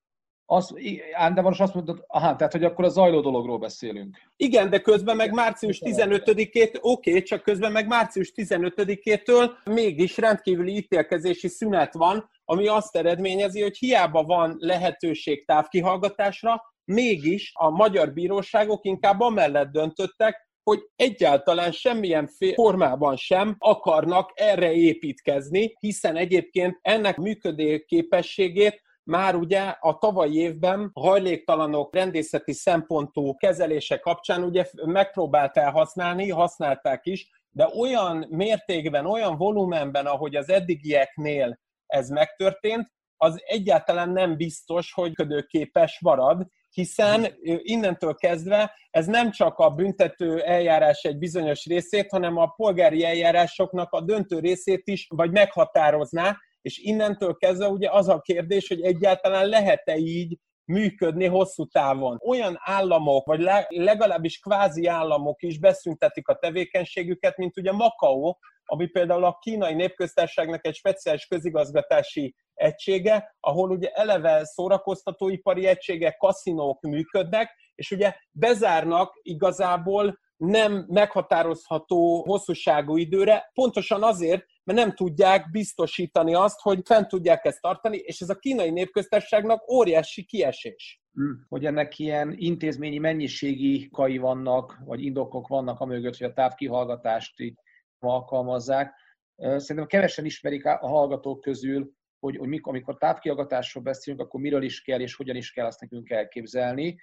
Az, ám, de most azt mondod, aha, tehát hogy akkor a zajló dologról beszélünk. Igen, de közben meg március 15-ét, oké, okay, csak közben meg március 15-től mégis rendkívüli ítélkezési szünet van, ami azt eredményezi, hogy hiába van lehetőség távkihallgatásra, mégis a magyar bíróságok inkább amellett döntöttek, hogy egyáltalán semmilyen formában sem akarnak erre építkezni, hiszen egyébként ennek működő képességét már ugye a tavalyi évben hajléktalanok rendészeti szempontú kezelése kapcsán ugye megpróbálták használni, használták is, de olyan mértékben, olyan volumenben, ahogy az eddigieknél ez megtörtént, az egyáltalán nem biztos, hogy ködőképes marad, hiszen innentől kezdve ez nem csak a büntető eljárás egy bizonyos részét, hanem a polgári eljárásoknak a döntő részét is vagy meghatározná, és innentől kezdve ugye az a kérdés, hogy egyáltalán lehet-e így működni hosszú távon. Olyan államok, vagy legalábbis kvázi államok is beszüntetik a tevékenységüket, mint ugye Makao, ami például a kínai népköztárságnak egy speciális közigazgatási egysége, ahol ugye eleve szórakoztatóipari egységek, kaszinók működnek, és ugye bezárnak igazából nem meghatározható hosszúságú időre, pontosan azért, mert nem tudják biztosítani azt, hogy fent tudják ezt tartani, és ez a kínai népköztárságnak óriási kiesés. Hm. Hogy ennek ilyen intézményi mennyiségi kai vannak, vagy indokok vannak a mögött, hogy a távkihallgatást alkalmazzák. Szerintem kevesen ismerik a hallgatók közül, hogy, hogy mikor, amikor távkihallgatásról beszélünk, akkor miről is kell és hogyan is kell azt nekünk elképzelni.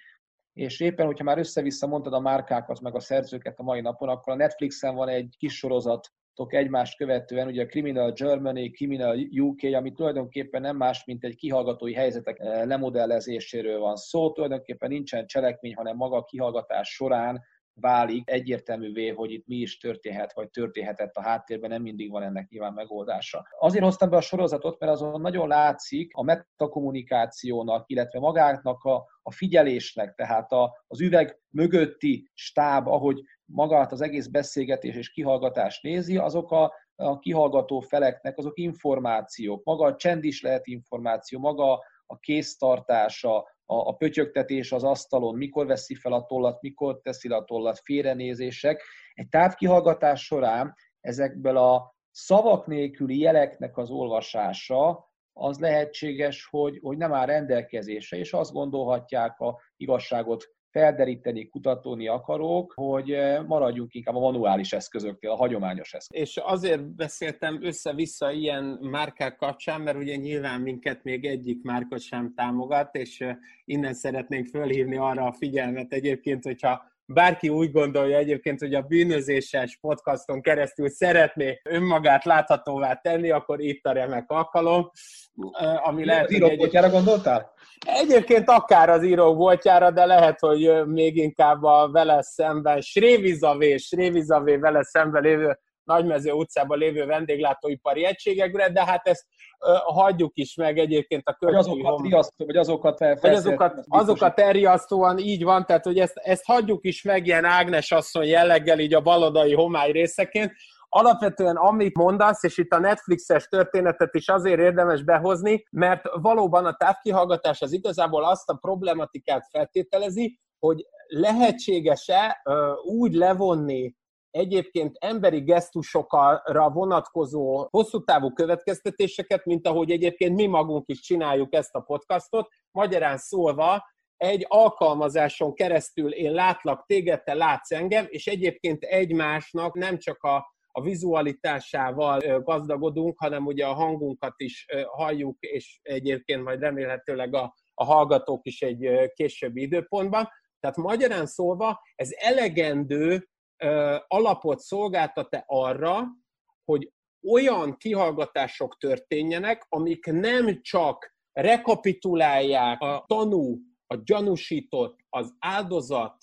És éppen, hogyha már össze-vissza mondtad a márkákat, meg a szerzőket a mai napon, akkor a Netflixen van egy kis sorozat, egymást követően, ugye a Criminal Germany, Criminal UK, ami tulajdonképpen nem más, mint egy kihallgatói helyzetek lemodellezéséről van szó, tulajdonképpen nincsen cselekmény, hanem maga a kihallgatás során válik egyértelművé, hogy itt mi is történhet, vagy történhetett a háttérben, nem mindig van ennek nyilván megoldása. Azért hoztam be a sorozatot, mert azon nagyon látszik a metakommunikációnak, illetve magáknak a, a figyelésnek, tehát a, az üveg mögötti stáb, ahogy magát az egész beszélgetés és kihallgatás nézi, azok a, a kihallgató feleknek azok információk, maga a csend is lehet információ, maga a kéztartása, a, a pötyögtetés az asztalon, mikor veszi fel a tollat, mikor teszi le a tollat, félrenézések. Egy távkihallgatás során ezekből a szavak nélküli jeleknek az olvasása, az lehetséges, hogy, hogy nem áll rendelkezésre, és azt gondolhatják a igazságot felderíteni, kutatni akarók, hogy eh, maradjunk inkább a manuális eszközöknél, a hagyományos eszközöknél. És azért beszéltem össze-vissza ilyen márkák kapcsán, mert ugye nyilván minket még egyik márka sem támogat, és eh, innen szeretnénk fölhívni arra a figyelmet egyébként, hogyha bárki úgy gondolja egyébként, hogy a bűnözéses podcaston keresztül szeretné önmagát láthatóvá tenni, akkor itt a remek alkalom. Ami lehet, az írók egy... gondoltál? Egyébként akár az írók voltjára, de lehet, hogy még inkább a vele szemben, Srévizavé, Srévizavé vele szemben lévő Nagymező utcában lévő vendéglátóipari egységekre, de hát ezt uh, hagyjuk is meg egyébként a költői vagy azokat, riasztó, vagy azokat, vagy azokat, azokat elriasztóan így van, tehát hogy ezt, ezt hagyjuk is meg ilyen Ágnes asszony jelleggel így a balodai homály részeként, Alapvetően amit mondasz, és itt a Netflixes történetet is azért érdemes behozni, mert valóban a távkihallgatás az igazából azt a problematikát feltételezi, hogy lehetséges-e úgy levonni egyébként emberi gesztusokra vonatkozó hosszú távú következtetéseket, mint ahogy egyébként mi magunk is csináljuk ezt a podcastot. Magyarán szólva, egy alkalmazáson keresztül én látlak téged, te látsz engem, és egyébként egymásnak nem csak a, a vizualitásával gazdagodunk, hanem ugye a hangunkat is halljuk, és egyébként majd remélhetőleg a, a hallgatók is egy későbbi időpontban. Tehát magyarán szólva, ez elegendő alapot szolgáltat-e arra, hogy olyan kihallgatások történjenek, amik nem csak rekapitulálják a tanú, a gyanúsított, az áldozat,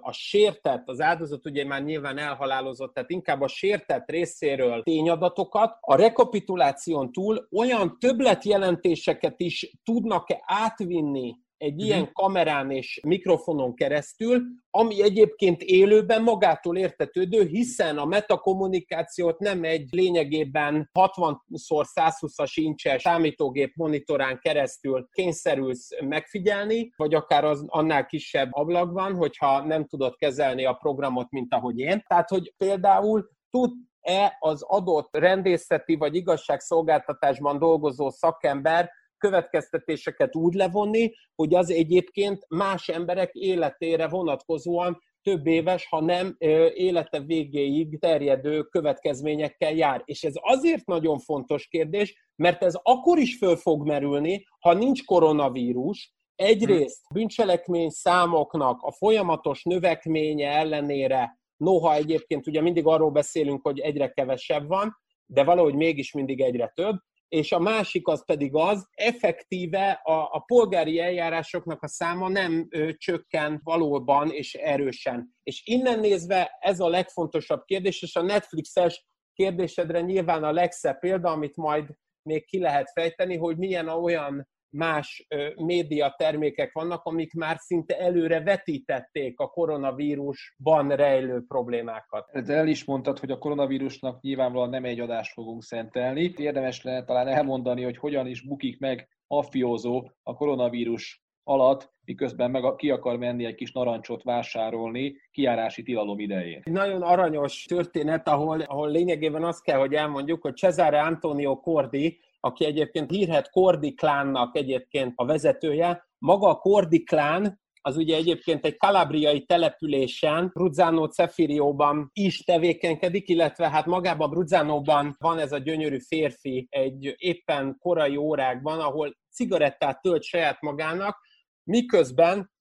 a sértett, az áldozat ugye már nyilván elhalálozott, tehát inkább a sértett részéről tényadatokat, a rekapituláción túl olyan többletjelentéseket is tudnak-e átvinni egy uh-huh. ilyen kamerán és mikrofonon keresztül, ami egyébként élőben magától értetődő, hiszen a metakommunikációt nem egy lényegében 60x120-as incses számítógép monitorán keresztül kényszerülsz megfigyelni, vagy akár az annál kisebb ablakban, hogyha nem tudod kezelni a programot, mint ahogy én. Tehát, hogy például tud e az adott rendészeti vagy igazságszolgáltatásban dolgozó szakember következtetéseket úgy levonni, hogy az egyébként más emberek életére vonatkozóan több éves, ha nem élete végéig terjedő következményekkel jár. És ez azért nagyon fontos kérdés, mert ez akkor is föl fog merülni, ha nincs koronavírus, egyrészt bűncselekmény számoknak a folyamatos növekménye ellenére, noha egyébként ugye mindig arról beszélünk, hogy egyre kevesebb van, de valahogy mégis mindig egyre több, és a másik az pedig az, effektíve a, a polgári eljárásoknak a száma nem ö, csökken valóban és erősen. És innen nézve ez a legfontosabb kérdés, és a Netflixes kérdésedre nyilván a legszebb példa, amit majd még ki lehet fejteni, hogy milyen a olyan más média termékek vannak, amik már szinte előre vetítették a koronavírusban rejlő problémákat. De el is mondtad, hogy a koronavírusnak nyilvánvalóan nem egy adást fogunk szentelni. Érdemes lenne talán elmondani, hogy hogyan is bukik meg fiózó a koronavírus alatt, miközben meg ki akar menni egy kis narancsot vásárolni kiárási tilalom idején. Nagyon aranyos történet, ahol, ahol lényegében azt kell, hogy elmondjuk, hogy Cesare Antonio Cordi, aki egyébként hírhet Kordi klánnak egyébként a vezetője. Maga a Kordi klán az ugye egyébként egy kalabriai településen, Bruzzano Cefirióban is tevékenykedik, illetve hát magában Bruzzanóban van ez a gyönyörű férfi egy éppen korai órákban, ahol cigarettát tölt saját magának, miközben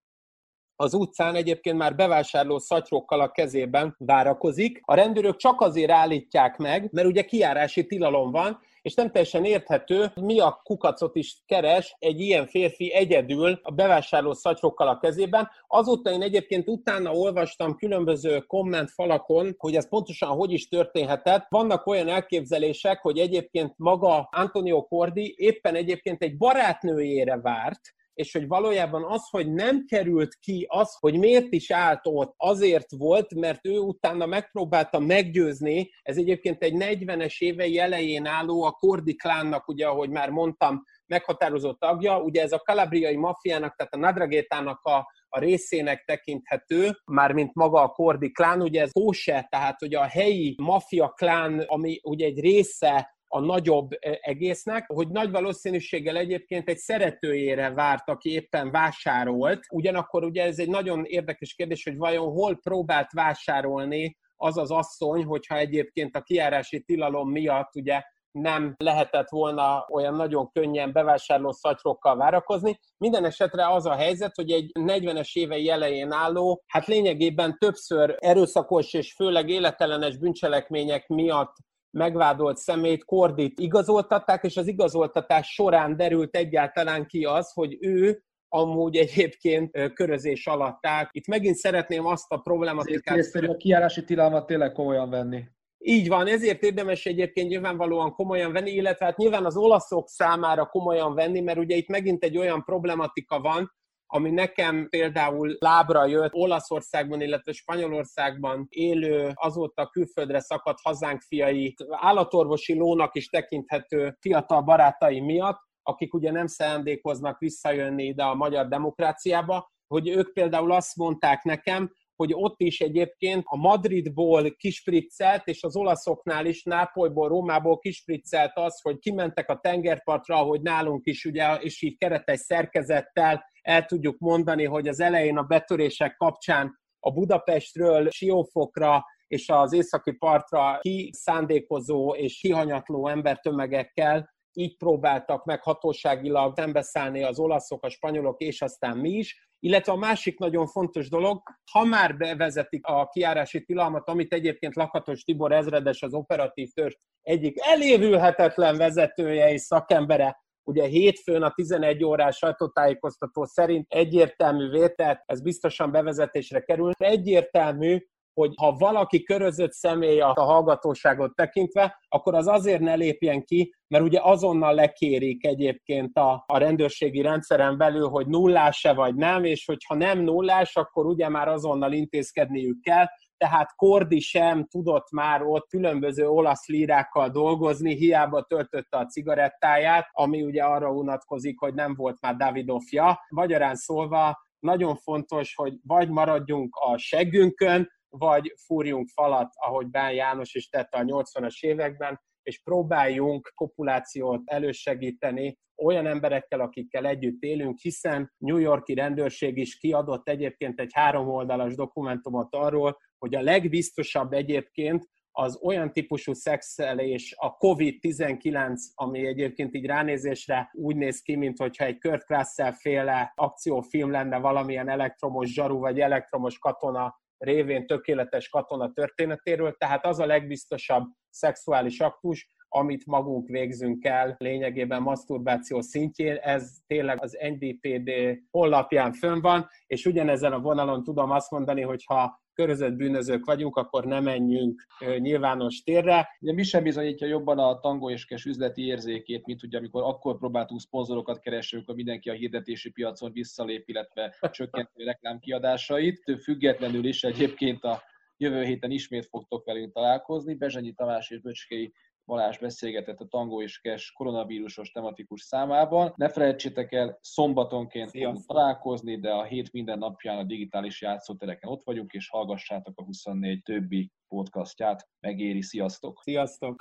az utcán egyébként már bevásárló szatyrokkal a kezében várakozik. A rendőrök csak azért állítják meg, mert ugye kiárási tilalom van, és nem teljesen érthető, mi a kukacot is keres egy ilyen férfi egyedül a bevásárló szatyrokkal a kezében. Azóta én egyébként utána olvastam különböző kommentfalakon, hogy ez pontosan hogy is történhetett. Vannak olyan elképzelések, hogy egyébként maga Antonio Cordi éppen egyébként egy barátnőjére várt, és hogy valójában az, hogy nem került ki, az, hogy miért is állt ott, azért volt, mert ő utána megpróbálta meggyőzni, ez egyébként egy 40-es évei elején álló, a Kordi klánnak, ugye, ahogy már mondtam, meghatározott tagja, ugye ez a kalabriai mafiának, tehát a Nadragétának a, a részének tekinthető, mármint maga a Kordi klán, ugye ez Kóse, tehát ugye a helyi mafia klán, ami ugye egy része a nagyobb egésznek, hogy nagy valószínűséggel egyébként egy szeretőjére várt, aki éppen vásárolt. Ugyanakkor ugye ez egy nagyon érdekes kérdés, hogy vajon hol próbált vásárolni az az asszony, hogyha egyébként a kiárási tilalom miatt ugye nem lehetett volna olyan nagyon könnyen bevásárló szatyrokkal várakozni. Minden esetre az a helyzet, hogy egy 40-es évei elején álló, hát lényegében többször erőszakos és főleg életellenes bűncselekmények miatt megvádolt szemét, Kordit igazoltatták, és az igazoltatás során derült egyáltalán ki az, hogy ő amúgy egyébként körözés alatt állt. Itt megint szeretném azt a problématikát... Ezért a kiárási tilalmat tényleg komolyan venni. Így van, ezért érdemes egyébként nyilvánvalóan komolyan venni, illetve hát nyilván az olaszok számára komolyan venni, mert ugye itt megint egy olyan problematika van, ami nekem például lábra jött Olaszországban, illetve Spanyolországban élő, azóta külföldre szakadt hazánk fiai, állatorvosi lónak is tekinthető fiatal barátai miatt, akik ugye nem szándékoznak visszajönni ide a magyar demokráciába, hogy ők például azt mondták nekem, hogy ott is egyébként a Madridból kispriccelt, és az olaszoknál is, Nápolyból, Rómából kispriccelt az, hogy kimentek a tengerpartra, hogy nálunk is, ugye, és így keretes szerkezettel el tudjuk mondani, hogy az elején a betörések kapcsán a Budapestről Siófokra és az északi partra kiszándékozó és kihanyatló embertömegekkel így próbáltak meg hatóságilag szembeszállni az olaszok, a spanyolok és aztán mi is. Illetve a másik nagyon fontos dolog, ha már bevezetik a kiárási tilalmat, amit egyébként Lakatos Tibor ezredes az operatív törzs egyik elévülhetetlen vezetője és szakembere Ugye hétfőn a 11 órás sajtótájékoztató szerint egyértelmű vételt, ez biztosan bevezetésre kerül. Egyértelmű, hogy ha valaki körözött személy a hallgatóságot tekintve, akkor az azért ne lépjen ki, mert ugye azonnal lekérik egyébként a, a rendőrségi rendszeren belül, hogy nullás-e vagy nem, és hogyha nem nullás, akkor ugye már azonnal intézkedniük kell, tehát Kordi sem tudott már ott különböző olasz lírákkal dolgozni, hiába töltötte a cigarettáját, ami ugye arra unatkozik, hogy nem volt már Davidofja. Magyarán szólva nagyon fontos, hogy vagy maradjunk a seggünkön, vagy fúrjunk falat, ahogy Bán János is tette a 80-as években, és próbáljunk kopulációt elősegíteni olyan emberekkel, akikkel együtt élünk, hiszen New Yorki rendőrség is kiadott egyébként egy három oldalas dokumentumot arról, hogy a legbiztosabb egyébként az olyan típusú szexelés, a COVID-19, ami egyébként így ránézésre úgy néz ki, mint hogyha egy Kurt Russell féle akciófilm lenne valamilyen elektromos zsaru vagy elektromos katona révén tökéletes katona történetéről, tehát az a legbiztosabb szexuális aktus, amit magunk végzünk el lényegében maszturbáció szintjén, ez tényleg az NDPD honlapján fönn van, és ugyanezen a vonalon tudom azt mondani, hogy ha körözött bűnözők vagyunk, akkor ne menjünk nyilvános térre. Ugye mi sem bizonyítja jobban a tangó és kes üzleti érzékét, mint ugye amikor akkor próbáltunk szponzorokat keresni, amikor mindenki a hirdetési piacon visszalép, illetve csökkenti reklámkiadásait. Függetlenül is egyébként a jövő héten ismét fogtok velünk találkozni. Bezsenyi Tamás és Böcskei Balázs beszélgetett a Tango és Kes koronavírusos tematikus számában. Ne felejtsétek el, szombatonként fogunk találkozni, de a hét minden napján a digitális játszótereken ott vagyunk, és hallgassátok a 24 többi podcastját. Megéri, sziasztok! Sziasztok!